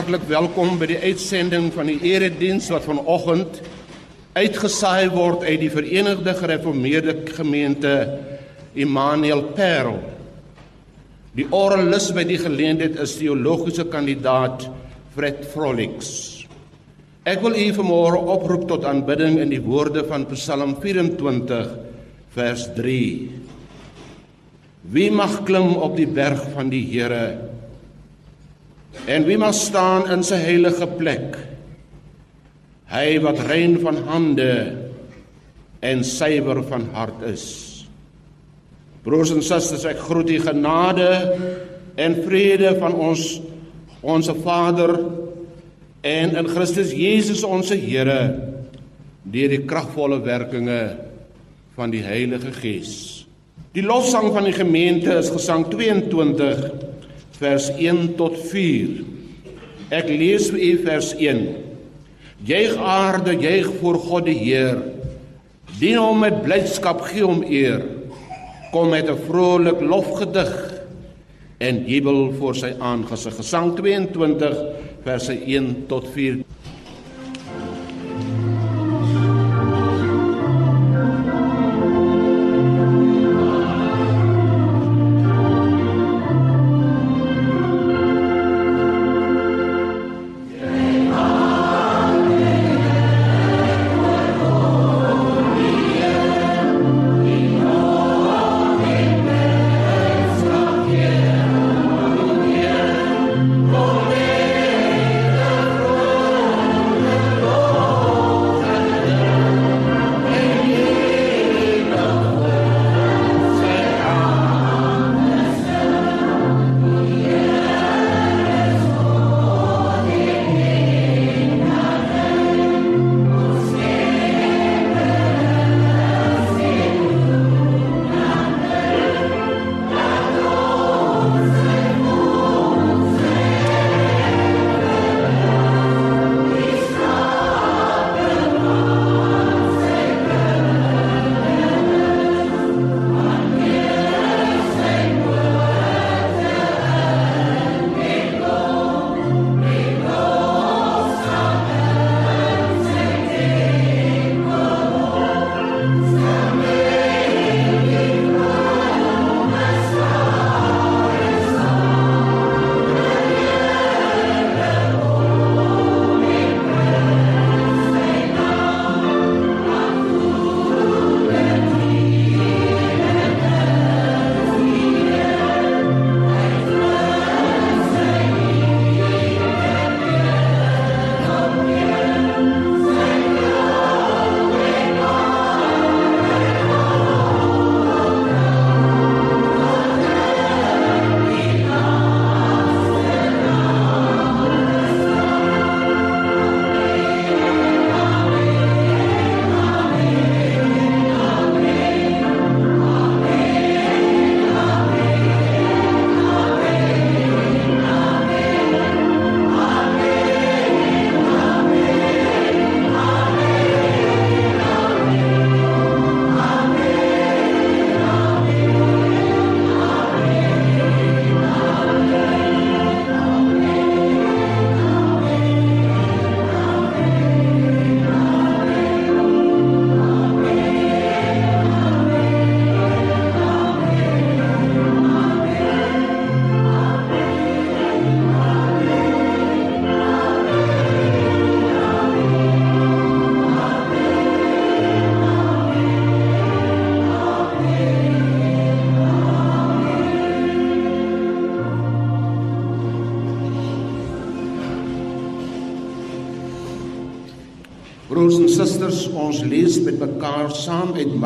Hartlik welkom by die uitsending van die erediens wat vanoggend uitgesaai word uit die Verenigde Gereformeerde Gemeente Immanuel Parel. Die oralis by die geleentheid is teologiese kandidaat Fred Frolix. Ek wil u vanmôre oproep tot aanbidding in die woorde van Psalm 24 vers 3. Wie mag klim op die berg van die Here? En wie mag staan in sy heilige plek? Hy wat rein van hande en suiwer van hart is. Broers en susters, ek groet u genade en vrede van ons onsse Vader en in Christus Jesus ons Here deur die kragvolle werkinge van die Heilige Gees. Die lofsang van die gemeente is gesang 22 vers 1 tot 4. Ek lees vir u vers 1. Juig aarde, juig voor God die Heer. Dien hom met blydskap, gee hom eer. Kom met 'n vrolik lofgedig en jubel voor sy aangesig. Gesang 22 verse 1 tot 4.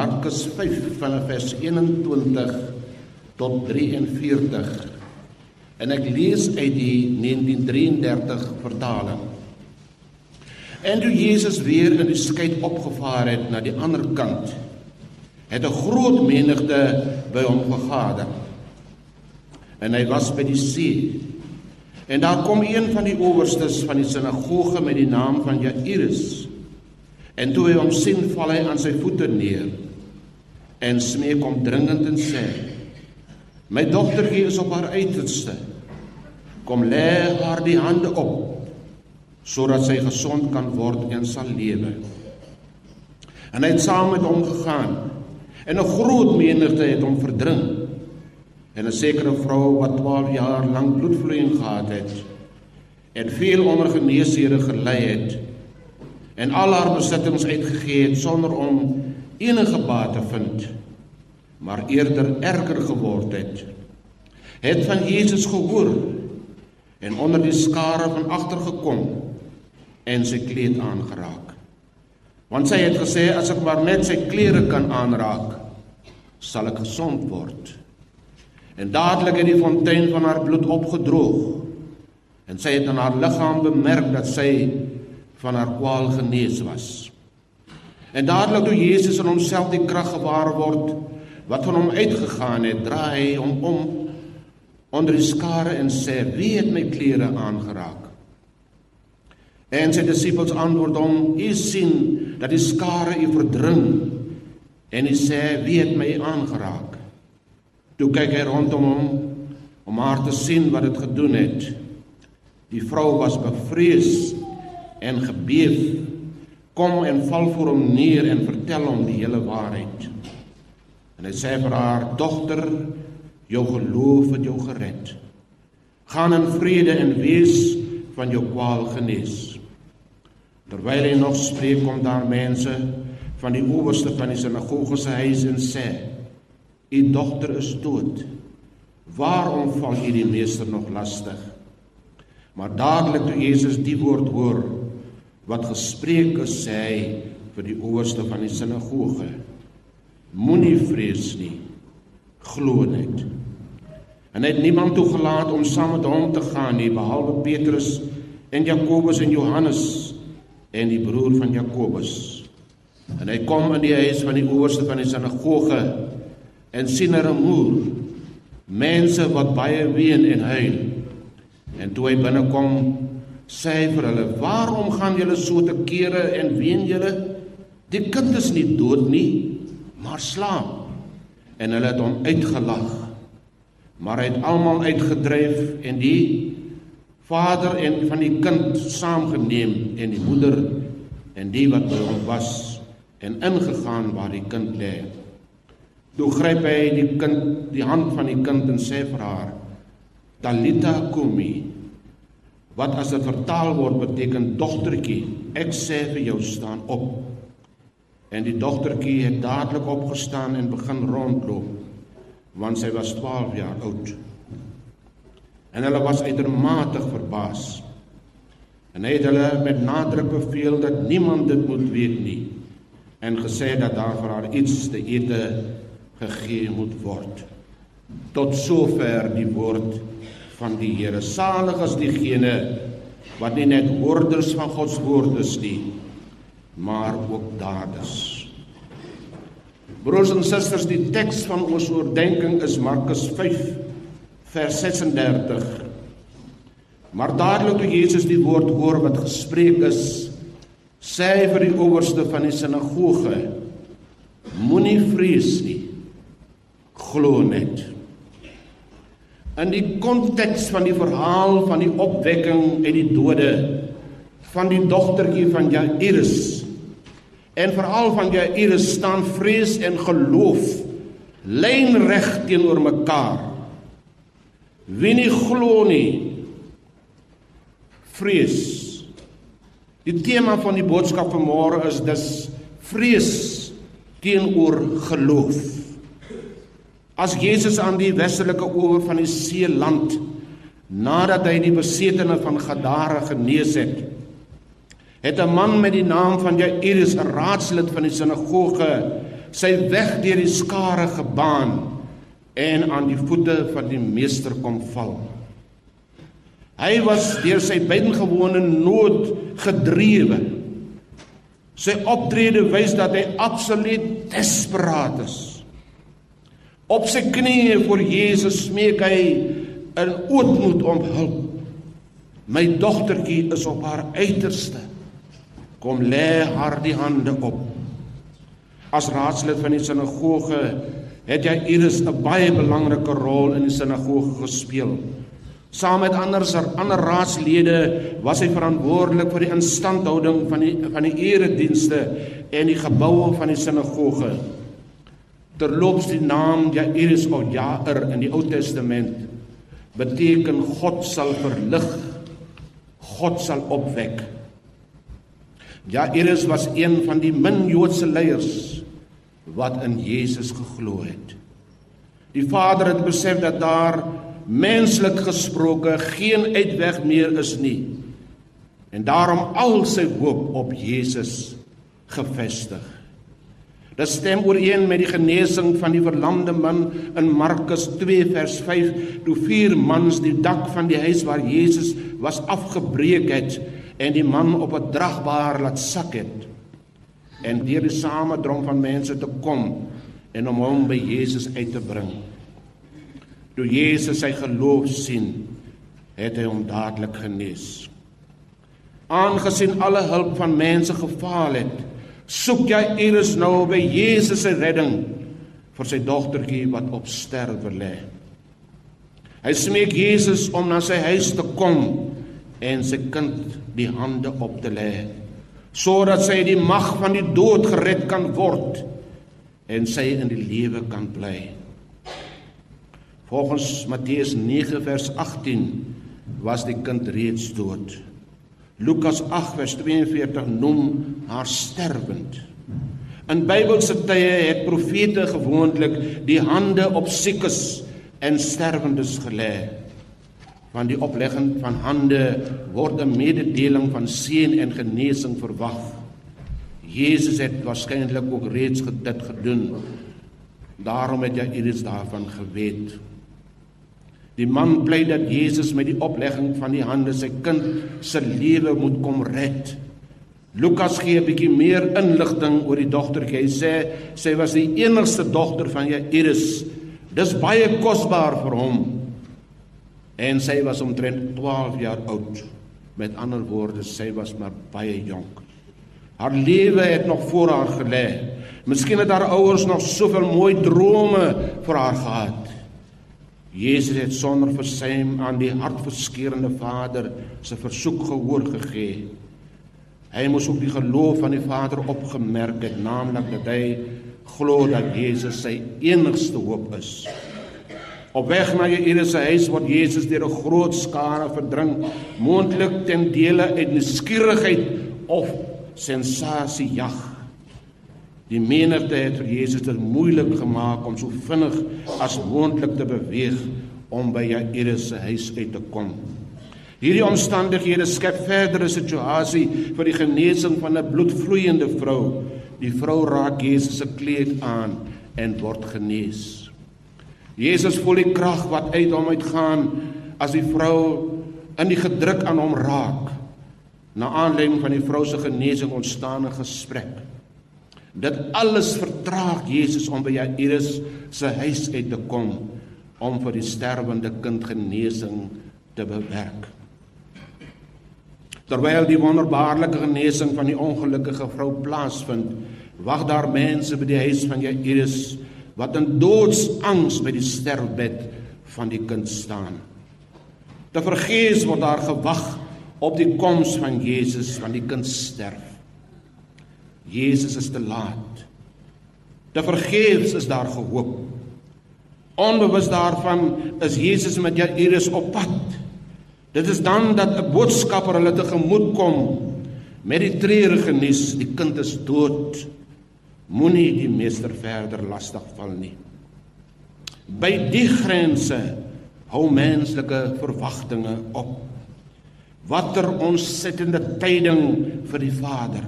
Markus 5 van vers 21 tot 43. En ek lees uit die 1933 vertaling. En toe Jesus weer in die skei opgevaar het na die ander kant, het 'n groot menigte by hom vergader. En hy was by die see. En daar kom een van die owerstes van die sinagoge met die naam van Jairus En toe hy hom sien, val hy aan sy voete neer en smeek hom dringend en sê: "My dogtertjie is op haar uiterste. Kom lê haar die hande op sodat sy gesond kan word en sal lewe. En hy het saam met hom gegaan. En 'n groot menigte het hom verdring. En 'n sekere vrou wat 12 jaar lank bloedvloeiing gehad het, en veel onder geneesere gelei het en al haar besittings uitgegee het sonder om enige baat vind, maar eerder erger geword het, het van Jesus gehoor en onder die skare van agter gekom en sy kleed aangeraak. Want sy het gesê as ek maar net sy klere kan aanraak, sal ek gesond word. En dadelik het die fontein van haar bloed opgedroog en sy het aan haar liggaam bemerk dat sy van haar kwaal genees was. En dadelik toe Jesus in homself die krag gewaar word wat van hom uitgegaan het, draai hy hom om onder die skare en sê: "Wie het my klere aangeraak?" En sy disippels antwoord hom: "U sien dat die skare u verdring." En hy sê: "Wie het my aangeraak?" Toe kyk hy rondom hom om haar te sien wat dit gedoen het. Die vrou was bevrees en gebeef. Kom en val voor hom neer en vertel hom die hele waarheid. En hy sê vir haar: "Dogter, jou geloof het jou gered. Gaan in vrede en wees van jou kwaal genees." Terwyl hy nog spreek, kom daar mense van die owerste van die sinagoge se huis en sê: "U dogter is dood. Waarom val u die meester nog lastig?" Maar dadelik toe Jesus die woord hoor wat gespreek is, sê hy vir die owerste van die sinagoge: Moenie vrees nie, glo net. En hy het niemand toegelaat om saam met hom te gaan nie behalwe Petrus en Jakobus en Johannes en die broer van Jakobus. En hy kom in die huis van die owerste van die sinagoge en sien 'n moer mense wat baie ween en huil. En toe hy binnekom, sê hy vir hulle: "Waarom gaan julle so te kere en ween julle? Die kind is nie dood nie, maar slaap." En hulle het hom uitgelag. Maar hy het almal uitgedryf en die vader en van die kind saamgeneem en die moeder en die wat by hom was en ingegaan waar die kind lê. Toe gryp hy die kind die hand van die kind en sê vir haar: Talita kumi. Wat as dit vertaal word beteken dogtertjie, ek sê vir jou staan op. En die dogtertjie het dadelik opgestaan en begin rondloop want sy was 12 jaar oud. En hulle was uitermate verbaas. En hy het hulle met nadruk beveel dat niemand dit moet weet nie en gesê dat daar vir haar iets te ete gegee moet word. Tot sover die woord van die Here. Salig is diegene wat nie net hoorders van God se woord is nie, maar ook daders. Broers en susters, die teks van ons oordeenking is Markus 5 vers 36. Maar dadelik toe Jesus die woord hoor wat gespreek is, sê hy vir die owerste van die sinagoge: Moenie vrees nie. Glo net. In die konteks van die verhaal van die opwekking en die dode van die dogtertjie van Jairus en veral van Jairus staan vrees en geloof lynreg teenoor mekaar. Wie nie glo nie vrees. Die tema van die boodskap vanmôre is dus vrees teenoor geloof. As Jesus aan die westelike oewer van die see land nadat hy die besetene van Gadara genees het, het 'n man met die naam van Jairus, 'n raadslid van die sinagoge, sy weg deur die skare gebaan en aan die voete van die meester kom val. Hy was deur sy buitengewone nood gedrewe. Sy optrede wys dat hy absoluut desperaat is. Op sy knieë voor Jesus smeek hy in ootmoed om hulp. My dogtertjie is op haar uiterste. Kom lê haar die hande op. As raadslid van die sinagoge het hy Iris 'n baie belangrike rol in die sinagoge gespeel. Saam met ander ander raadslede was hy verantwoordelik vir die instandhouding van die van die eredienste en die geboue van die sinagoge. Terloops die naam Jairus of Jair in die Ou Testament beteken God sal verlig, God sal opwek. Jairus was een van die min Joodse leiers wat in Jesus geglo het. Die Vader het besef dat daar menslik gesproke geen uitweg meer is nie en daarom al sy hoop op Jesus gefestig. Dit stem ooreen met die genesing van die verlamde man in Markus 2 vers 5 toe vier mans die dak van die huis waar Jesus was afgebreek het en die man op 'n dragbaar laat sak het en deur die samedrom van mense te kom en om hom by Jesus uit te bring. Toe Jesus sy geloof sien, het hy hom dadelik genees. Aangesien alle hulp van mense gefaal het, soek jy eers nou by Jesus se redding vir sy dogtertjie wat op sterwe lê. Hy smeek Jesus om na sy huis te kom en sy kind die hande op te lê sodat sy die mag van die dood gered kan word en sy in die lewe kan bly. Volgens Matteus 9 vers 18 was die kind reeds dood. Lukas 8 vers 42 noem haar sterwend. In Bybelse tye het profete gewoonlik die hande op siekes en sterwendes gelê. Van die oplegging van hande word 'n mededeling van seën en genesing verwag. Jesus het waarskynlik ook reeds dit gedoen. Daarom het jy iets daarvan geweet. Die man pleit dat Jesus met die oplegging van die hande sy kind se lewe moet kom red. Lukas gee 'n bietjie meer inligting oor die dogtertjie. Hy sê sy was die enigste dogter van Jairus. Dis baie kosbaar vir hom. En sy was omtrent 12 jaar oud. Met ander woorde, sy was maar baie jonk. Haar lewe het nog voor haar gelê. Miskien het haar ouers nog soveel mooi drome vir haar gehad. Jesus het sonder versuim aan die hartverskeurende Vader se versoek gehoor gegee. Hy moes ook die geloof van die Vader opgemerk het, naamlik dat hy glo dat Jesus sy enigste hoop is. Op weg na Jairus se huis word Jesus deur 'n groot skare verdring, moontlik ten dele uit nuuskierigheid of sensasie jag. Die menigte het vir Jesus dit moeilik gemaak om so vinnig as moontlik te beweeg om by Jairus se huis uit te kom. Hierdie omstandighede skep verdere situasie vir die genesing van 'n bloedvloeiende vrou. Die vrou raak Jesus se kleed aan en word genees. Jesus voel die krag wat uit hom uitgaan as die vrou in die gedruk aan hom raak. Na aanleiding van die vrou se genesing ontstaan 'n gesprek. Dit alles vertraag Jesus om by Jairus se huis uit te kom om vir die sterwende kind genesing te bewerk. Terwyl die wonderbaarlike genesing van die ongelukkige vrou plaasvind, wag daar mense by die huis van Jairus wat in doodsangs by die sterfbed van die kind staan. Te vergees word daar gewag op die koms van Jesus van die kind sterf. Jesus is te laat. Te vergeefs is daar gehoop. Onbewus daarvan is Jesus met Jairus op pad. Dit is dan dat 'n boodskapper hulle tegemoet kom met die treurige nuus: die kind is dood. Moenie die meester verder lastig val nie. By die grense hou menslike verwagtinge op. Watter ontsettende tyding vir die Vader.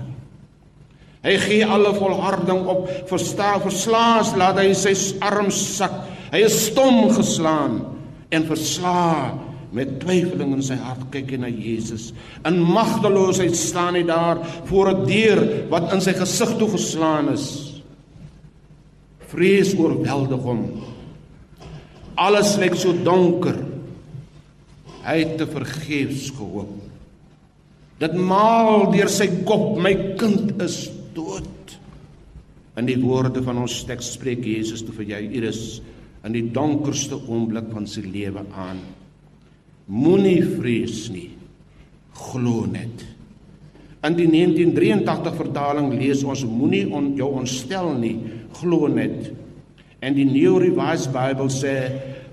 Hy gee alle volharding op. Verstaan, verslaas laat hy sy arms sak. Hy is stom geslaan en versla met twyfeling in sy hart kyk hy na Jesus. In magteloosheid staan hy daar voor 'n deur wat in sy gesig toe geslaan is. Vrees oorweldig hom. Alles lyk so donker. Hy het te vergeefs gehoop. Dit maal deur sy kop, my kind is. In die woorde van ons teks spreek Jesus toe vir Jairus in die donkerste oomblik van sy lewe aan. Moenie vrees nie. Glo net. In die 1983 vertaling lees ons moenie on, jou ontstel nie, glo net. En die New Revised Bible sê,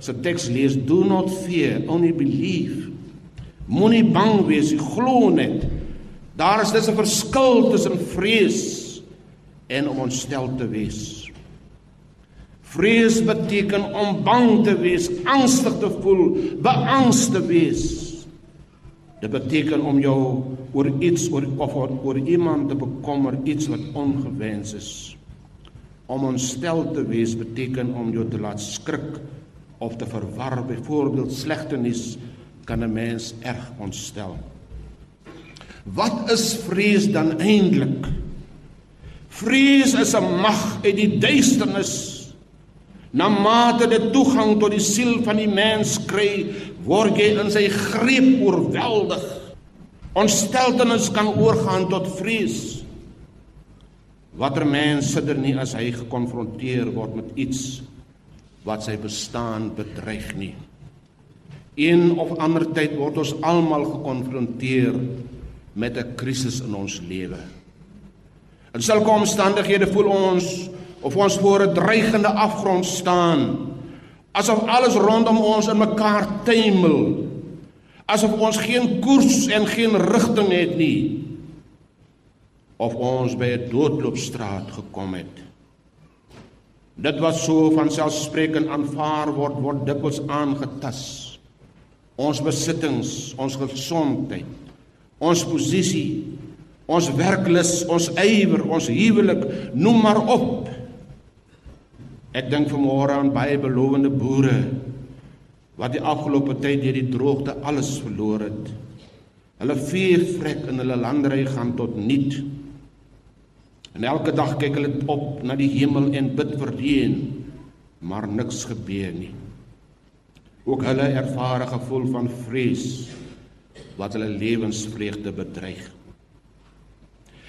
se teks lees do not fear, only believe. Moenie bang wees, glo net. Daar is dis 'n verskil tussen vrees en om ontstel te wees. Vrees beteken om bang te wees, angstig te voel, beangst te wees. Dit beteken om jou oor iets oor of oor, oor iemand te bekommer, iets wat ongewens is. Om ontstel te wees beteken om jou te laat skrik of te verwar. Byvoorbeeld slegte nuus kan 'n mens erg ontstel. Wat is vrees dan eintlik? Vrees is 'n mag uit die duisternis. Na mate dit toegang tot die siel van die mens kry, word jy in sy greep oorweldig. Ontsteltenis kan oorgaan tot vrees. Watter mens sidder nie as hy gekonfronteer word met iets wat sy bestaan bedreig nie. Een of ander tyd word ons almal gekonfronteer met 'n krisis in ons lewe. In sulke omstandighede voel ons of ons voor 'n dreigende afgrond staan. Asof alles rondom ons in mekaar tuimel. Asof ons geen koers en geen rigting het nie. Of ons by 'n doodloopstraat gekom het. Dit wat so van selfspreekend aanvaar word word dikwels aangetas ons besittings ons gesondheid ons posisie ons werklus ons ywer ons huwelik noem maar op Ek dink vanmôre aan baie belowende boere wat die afgelope tyd deur die droogte alles verloor het. Hulle veevrek in hulle landery gaan tot niet. En elke dag kyk hulle op na die hemel en bid vir reën, maar niks gebeur nie. Ook hulle ervaar 'n gevoel van vrees wat hulle lewensvreugde bedreig.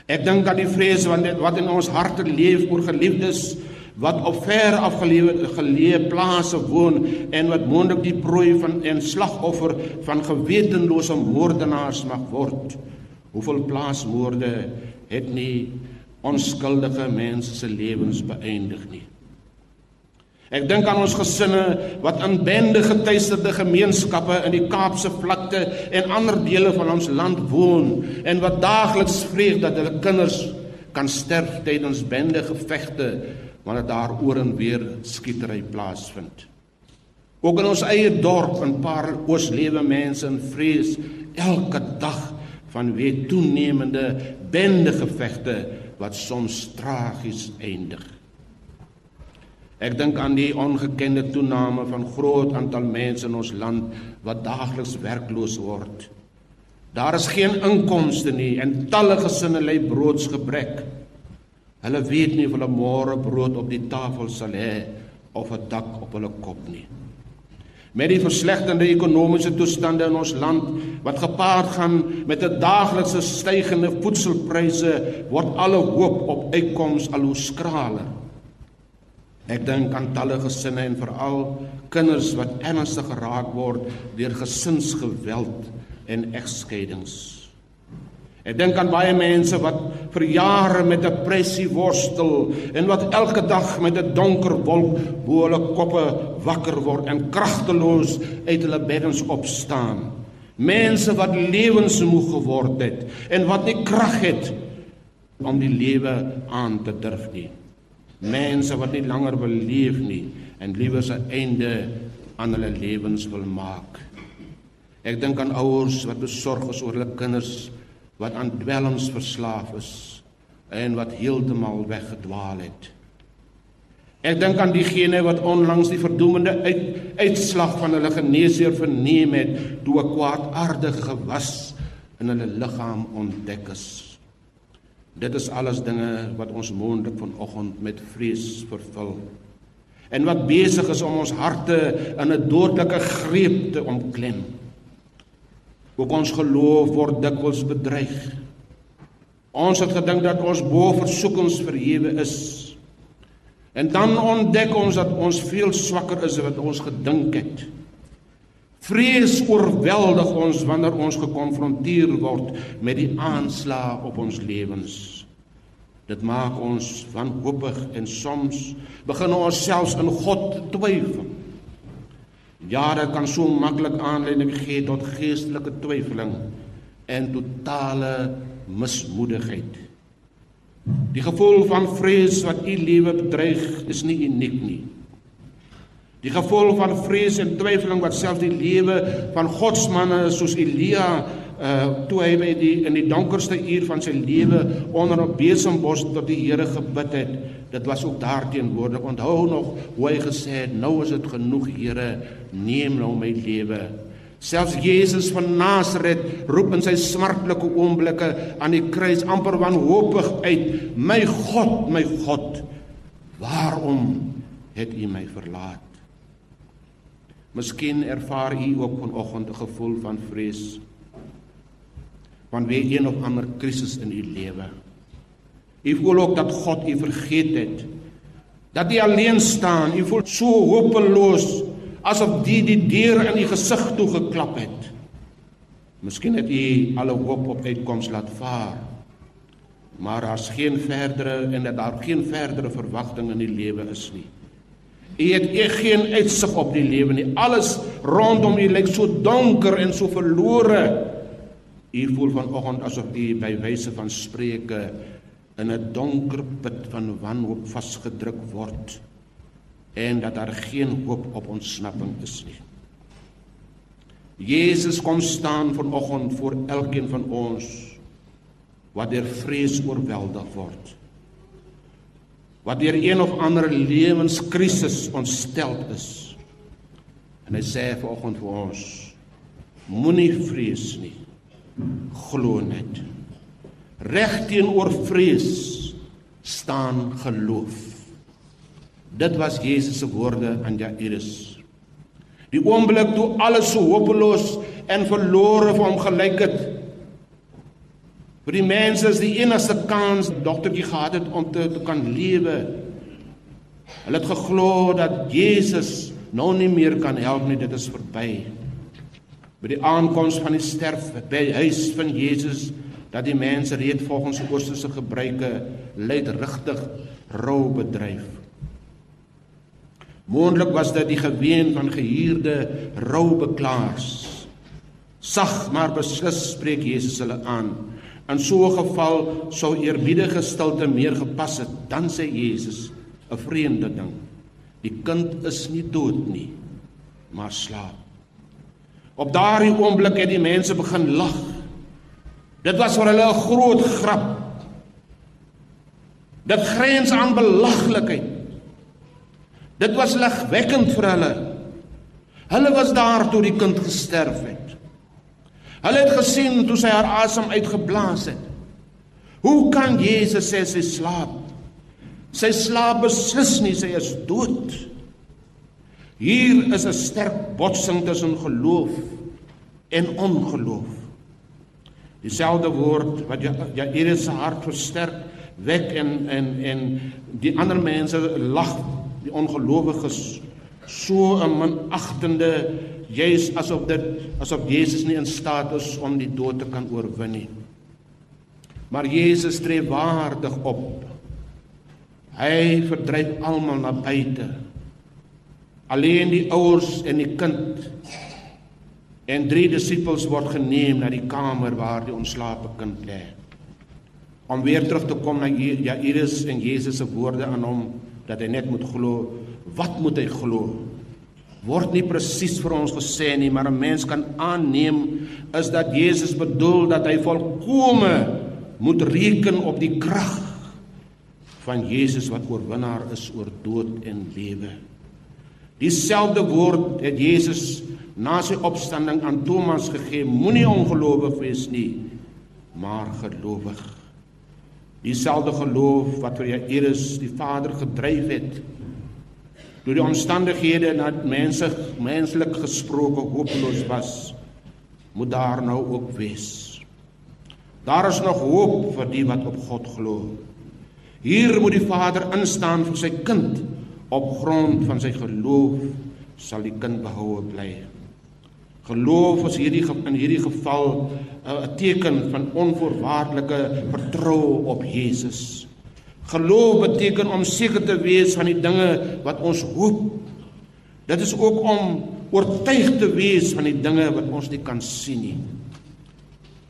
Ek dink dat die vrees wat in ons harte leef oor geliefdes wat op ver afgeleë geleë plase woon en wat moontlik die prooi van en slagoffer van gewetenlose moordenaars mag word. Hoeveel plaasmoorde het nie onskuldige mense se lewens beëindig nie. Ek dink aan ons gesinne wat in bende getuisterde gemeenskappe in die Kaapse vlakte en ander dele van ons land woon en wat daagliks vrees dat hulle kinders kan sterf tydens bende gevegte wanneer daar oor en weer skietery plaasvind. Ook in ons eie dorp in paar oos lewe mense in vrees elke dag van weer toenemende bende gevegte wat soms tragies eindig. Ek dink aan die ongekende toename van groot aantal mense in ons land wat daagliks werkloos word. Daar is geen inkomste nie en talle gesinne ly broodsgebrek. Hulle weet nie of hulle môre brood op die tafel sal hê of 'n dak op hulle kop nie. Met die verslegtende ekonomiese toestande in ons land wat gepaard gaan met 'n daaglikse stygende voedselpryse, word alle hoop op uitkoms al hoe skraler. Ek dink aan talle gesinne en veral kinders wat ernstig geraak word deur gesinsgeweld en egskeidings. Ek dink aan baie mense wat vir jare met depressie worstel en wat elke dag met 'n donker wolk bo hulle koppe wakker word en kragteloos uit hulle beddens opstaan. Mense wat lewensmoeg geword het en wat nie krag het om die lewe aan te durf nie. Mense wat nie langer wil leef nie en liewer 'n einde aan hulle lewens wil maak. Ek dink aan ouers wat besorg is oor hulle kinders wat aan dwelms verslaaf is en wat heeltemal weggedwaal het. Ek dink aan diegene wat onlangs die verdoemende uit, uitslag van hulle geneesheer verneem het toe 'n kwaadaardige gewas in hulle liggaam ontdek is. Dit is alles dinge wat ons moontlik vanoggend met vrees vervul en wat besig is om ons harte in 'n dodelike greep te omklem. Ook ons geloof word dikwels bedreig. Ons het gedink dat ons bo versoekings verhewe is. En dan ontdek ons dat ons veel swakker is as wat ons gedink het. Vrees oorweldig ons wanneer ons gekonfronteer word met die aanslae op ons lewens. Dit maak ons wanhoopig en soms begin ons selfs in God twyfel. Ja, dit kan so maklik aanleiding gee tot geestelike twyfeling en totale mismoedigheid. Die gevoel van vrees wat u lewe bedreig, is nie uniek nie. Die gevolg van vrees en twyfeling wat selfs die lewe van godsmanne soos Elia uh toe hy by die in die donkerste uur van sy lewe onder 'n besembos tot die Here gebid het, dit was ook daarteenwoordig. Onthou nog hoe hy gesê het, nou is dit genoeg, Here, neem nou my lewe. Selfs Jesus van Nasaret roep in sy smartlike oomblikke aan die kruis amper wanhoopig uit: "My God, my God, waarom het U my verlaat?" Miskien ervaar u ook vanoggend 'n gevoel van vrees van wie een of ander krisis in u lewe. U voel ook dat God u vergeet het. Dat u alleen staan, u voel so hopeloos asof die die deur in u gesig toe geklap het. Miskien het u alle hoop op uitkoms laat vaar. Maar daar's geen verdere en dat daar geen verdere verwagting in die lewe is nie. U het e geen uitsig op die lewe nie. Alles rondom u lyk so donker en so verlore. U voel vanoggend asof u by wyse van spreuke in 'n donker put van wanhoop vasgedruk word en dat daar geen hoop op ontsnapping is nie. Jesus kom staan vanoggend voor elkeen van ons wat deur vrees oorweldig word wat deur een of ander lewenskrisis ontstel is. En hy sê vanoggend vir ons: Moenie vrees nie. Glo net. Reg teenoor vrees staan geloof. Dit was Jesus se woorde aan Jairus. Die oomblik toe alles so hopeloos en verlore vir hom gelyk het, Vir die mense is die enigste kans dogtertjie gehad het om te, te kan lewe. Hulle het geglo dat Jesus nou nie meer kan help nie, dit is verby. By die aankoms van die sterf by huis van Jesus dat die mense reeds volgens oosterse gebruike luidrigtig rou bedryf. Moontlik was dit die geween van gehuurde roubeklaars. Sag maar beslis spreek Jesus hulle aan. In so 'n geval sou eerbiedige stilte meer gepas het. Dan sê Jesus 'n vreemde ding. Die kind is nie dood nie, maar slaap. Op daardie oomblik het die mense begin lag. Dit was vir hulle 'n groot grap. Dit grens aan belaglikheid. Dit was lagwekkend vir hulle. Hulle was daar toe die kind gesterf het. Hulle het gesien toe sy haar asem uitgeblaas het. Hoe kan Jesus sê sy slaap? Sy slaap beslis nie, sy is dood. Hier is 'n sterk botsing tussen geloof en ongeloof. Dieselfde woord wat ja Jairus se hart versterk, wek en en en die ander mense lag, die ongelowiges so 'n minagtende juis asof dit asof Jesus nie in staat is om die dood te kan oorwin nie. Maar Jesus tree waardig op. Hy verdryf almal na buite. Alleen die ouers en die kind en drie disippels word geneem na die kamer waar die ontslape kind lê. Om weer terug te kom na Jairus en Jesus se woorde aan hom dat hy net moet glo. Wat moet hy glo? Word nie presies vir ons gesê nie, maar 'n mens kan aanneem is dat Jesus bedoel dat hy volkome moet reken op die krag van Jesus wat oorwinnaar is oor dood en lewe. Dieselfde woord het Jesus na sy opstanding aan Thomas gegee: Moenie ongelowig wees nie, maar gelowig. Dieselfde geloof wat vir Jairus die Vader gedryf het deur die omstandighede dat mense menslik gesproke hopeloos was moet daar nou ook wees. Daar is nog hoop vir die wat op God glo. Hier moet die vader instaan vir sy kind. Op grond van sy geloof sal die kind behoue bly. Geloof is hierdie in hierdie geval 'n teken van onvoorwaardelike vertroue op Jesus. Geloof beteken om seker te wees van die dinge wat ons hoop. Dit is ook om oortuig te wees van die dinge wat ons nie kan sien nie.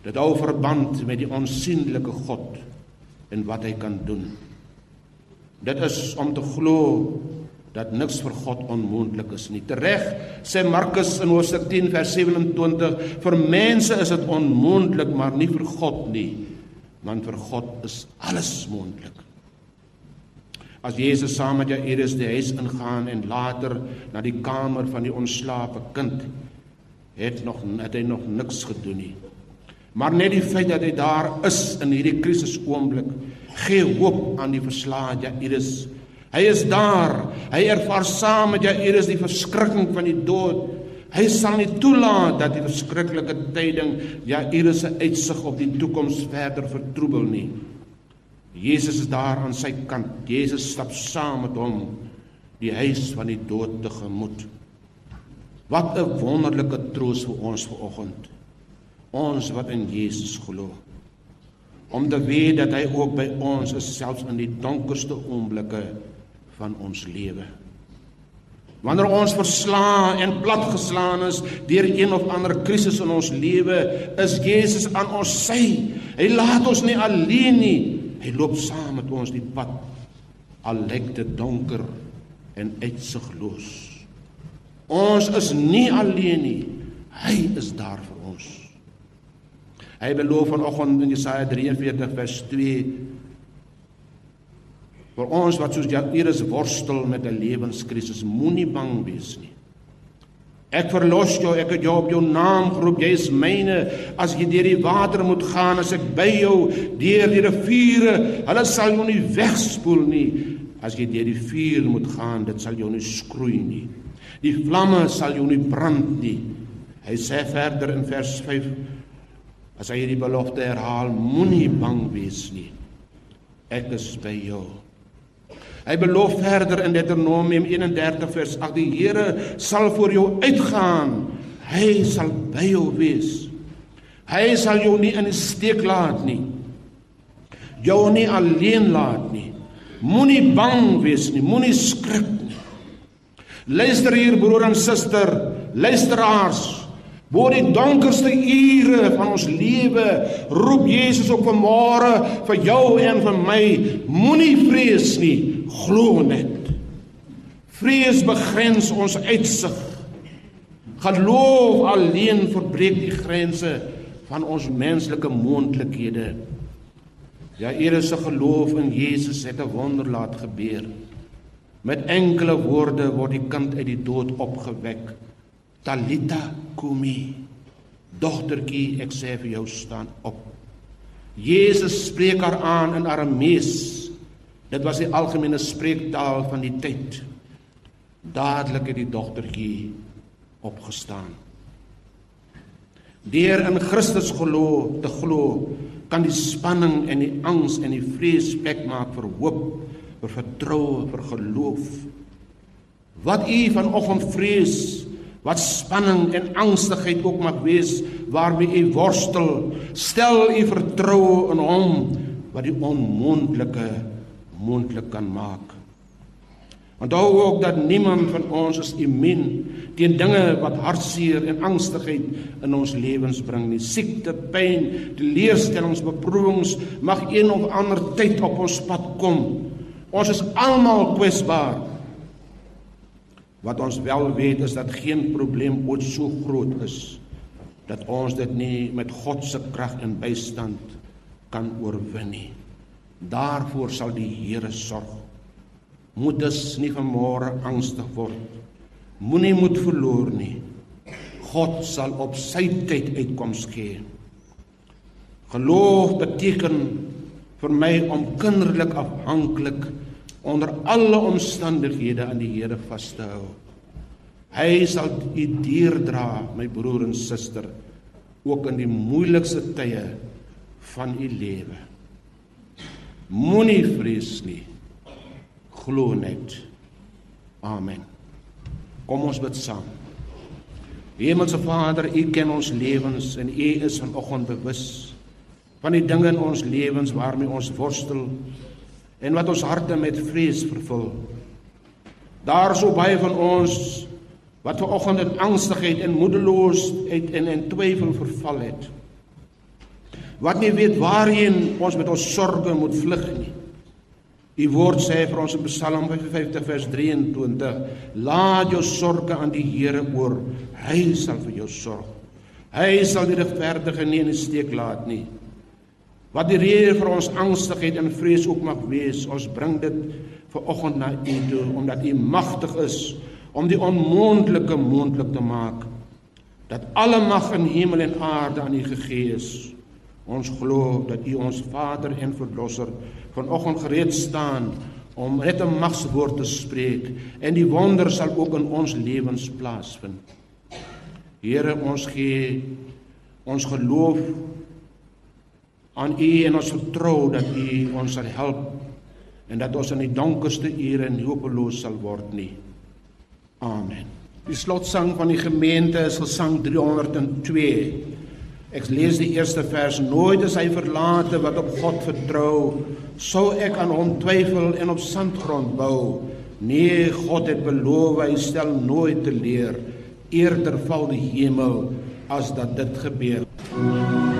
Dit hou verband met die onsigbare God en wat hy kan doen. Dit is om te glo dat niks vir God onmoontlik is nie. Tereg sê Markus in Hoofstuk 10 vers 27 vir mense is dit onmoontlik, maar nie vir God nie, want vir God is alles moontlik. As Jesus saam met Jairus die huis ingaan en later na die kamer van die onslape kind het nog het hy nog niks gedoen nie. Maar net die feit dat hy daar is in hierdie krisis oomblik gee hoop aan die verslae Jairus Hy is daar. Hy ervaar saam met Jairus die verskrikking van die dood. Hy sal nie toelaat dat die verskriklike tyding Jairus se uitsig op die toekoms verder vertroebel nie. Jesus is daar aan sy kant. Jesus stap saam met hom die huis van die dood tegemoet. Wat 'n wonderlike troos vir ons vanoggend. Ons wat in Jesus glo. Om te weet dat hy ook by ons is selfs in die donkerste oomblikke van ons lewe. Wanneer ons verslaan en platgeslaan is deur een of ander krisis in ons lewe, is Jesus aan ons sy. Hy laat ons nie alleen nie. Hy loop saam met ons die pad al lyk dit donker en uitsigloos. Ons is nie alleen nie. Hy is daar vir ons. Hy beloof vanoggend in Jesaja 43 vers 2 vir ons wat soos Jairus worstel met 'n lewenskrisis, moenie bang wees nie. Ek verlos jou, ek het jou op jou naam geroep, jy is myne. As jy deur die water moet gaan, as ek by jou deur die riviere, hulle sal jou nie wegspoel nie. As jy deur die vuur moet gaan, dit sal jou nie skroei nie. Die vlamme sal jou nie brand nie. Hy sê verder in vers 5 as hy hierdie belofte herhaal, moenie bang wees nie. Ek is by jou. Hy beloof verder in Deuteronomium 31 vers 8: Die Here sal voor jou uitgaan. Hy sal by jou wees. Hy sal jou nie in 'n steek laat nie. Jou nie alleen laat nie. Moenie bang wees nie, moenie skrik nie. Luister hier broer en suster, luisteraars. Bo die donkerste ure van ons lewe roep Jesus op vanmôre vir jou en vir my, moenie vrees nie glo net. Vrees begrens ons uitsig. Geloof alleen verbreek die grense van ons menslike moontlikhede. Ja, eere se geloof in Jesus het 'n wonder laat gebeur. Met enkele woorde word die kind uit die dood opgewek. Talita kumi. Dogtertjie, ek sê vir jou staan op. Jesus spreek haar aan in Aramees Dit was die algemene spreektaal van die tyd. Dadelik het die dogtertjie opgestaan. Deur in Christus glo te glo, kan die spanning en die angs en die vrees plek maak vir hoop, vir vertroue, vir geloof. Wat u vanoggend vrees, wat spanning en angstigheid ook mag wees waarmee u worstel, stel u vertroue in hom wat die onmoontlike moontlik kan maak. Onthou ook dat niemand van ons is immuun teen dinge wat hartseer en angstigheid in ons lewens bring nie. Siekte, pyn, teleurstellings, beproewings mag een of ander tyd op ons pad kom. Ons is almal kwesbaar. Wat ons wel weet is dat geen probleem ooit so groot is dat ons dit nie met God se krag en bystand kan oorwin nie. Daarvoor sal die Here sorg. Moet dus nie vanmôre angstig word. Moenie moed verloor nie. God sal op sy tyd uitkoms gee. Geloof beteken vir my om kinderlik afhanklik onder alle omstandighede aan die Here vas te hou. Hy sal u deurdra, my broer en suster, ook in die moeilikste tye van u lewe. Moenie vrees nie. Glo net. Amen. Kom ons bid saam. Hemelse Vader, U ken ons lewens en U is vanoggend bewus van die dinge in ons lewens waarmee ons worstel en wat ons harte met vrees vervul. Daar is so baie van ons wat vanoggend in angstigheid en moedeloosheid en in twyfel verval het. Wat nie weet waarheen ons met ons sorges moet vlug nie. U woord sê vir ons in Psalm 55 vers 23: Laat jou sorges aan die Here oor. Hy sal vir jou sorg. Hy sal die regverdige nie in die steek laat nie. Wat die rede vir ons angstigheid en vrees ook mag wees, ons bring dit ver oggend na U toe omdat U magtig is om die onmoontlike moontlik te maak. Dat alle mag in hemel en aarde aan U gegee is. Ons glo dat U ons Vader en Verlosser vanoggend gereed staan om net 'n magswoord te spreek en die wonder sal ook in ons lewens plaasvind. Here, ons gee ons geloof aan U en ons vertrou dat U ons sal help en dat ons in die donkerste ure nie hopeloos sal word nie. Amen. Die slotsang van die gemeente is gesang 302. Ek lees die eerste vers: Nooit is hy verlate wat op God vertrou, sou ek aan hom twyfel en op sandgrond bou. Nee, God het beloof hy stel nooit te leer. Eerder val die hemel as dat dit gebeur. Hmm.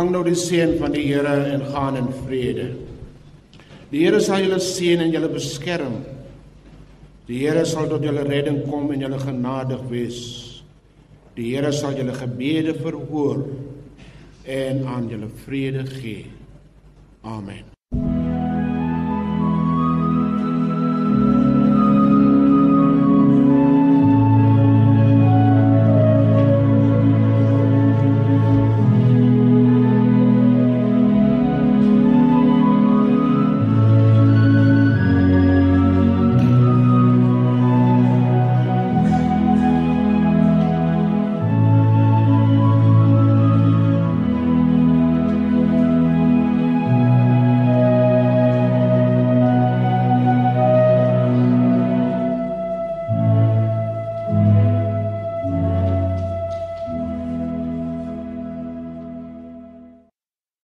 Ontvang nou die seën van die Here en gaan in vrede. Die Here sal julle seën en julle beskerm. Die Here sal tot julle redding kom en julle genadig wees. Die Here sal julle gebede verhoor en aan julle vrede gee. Amen.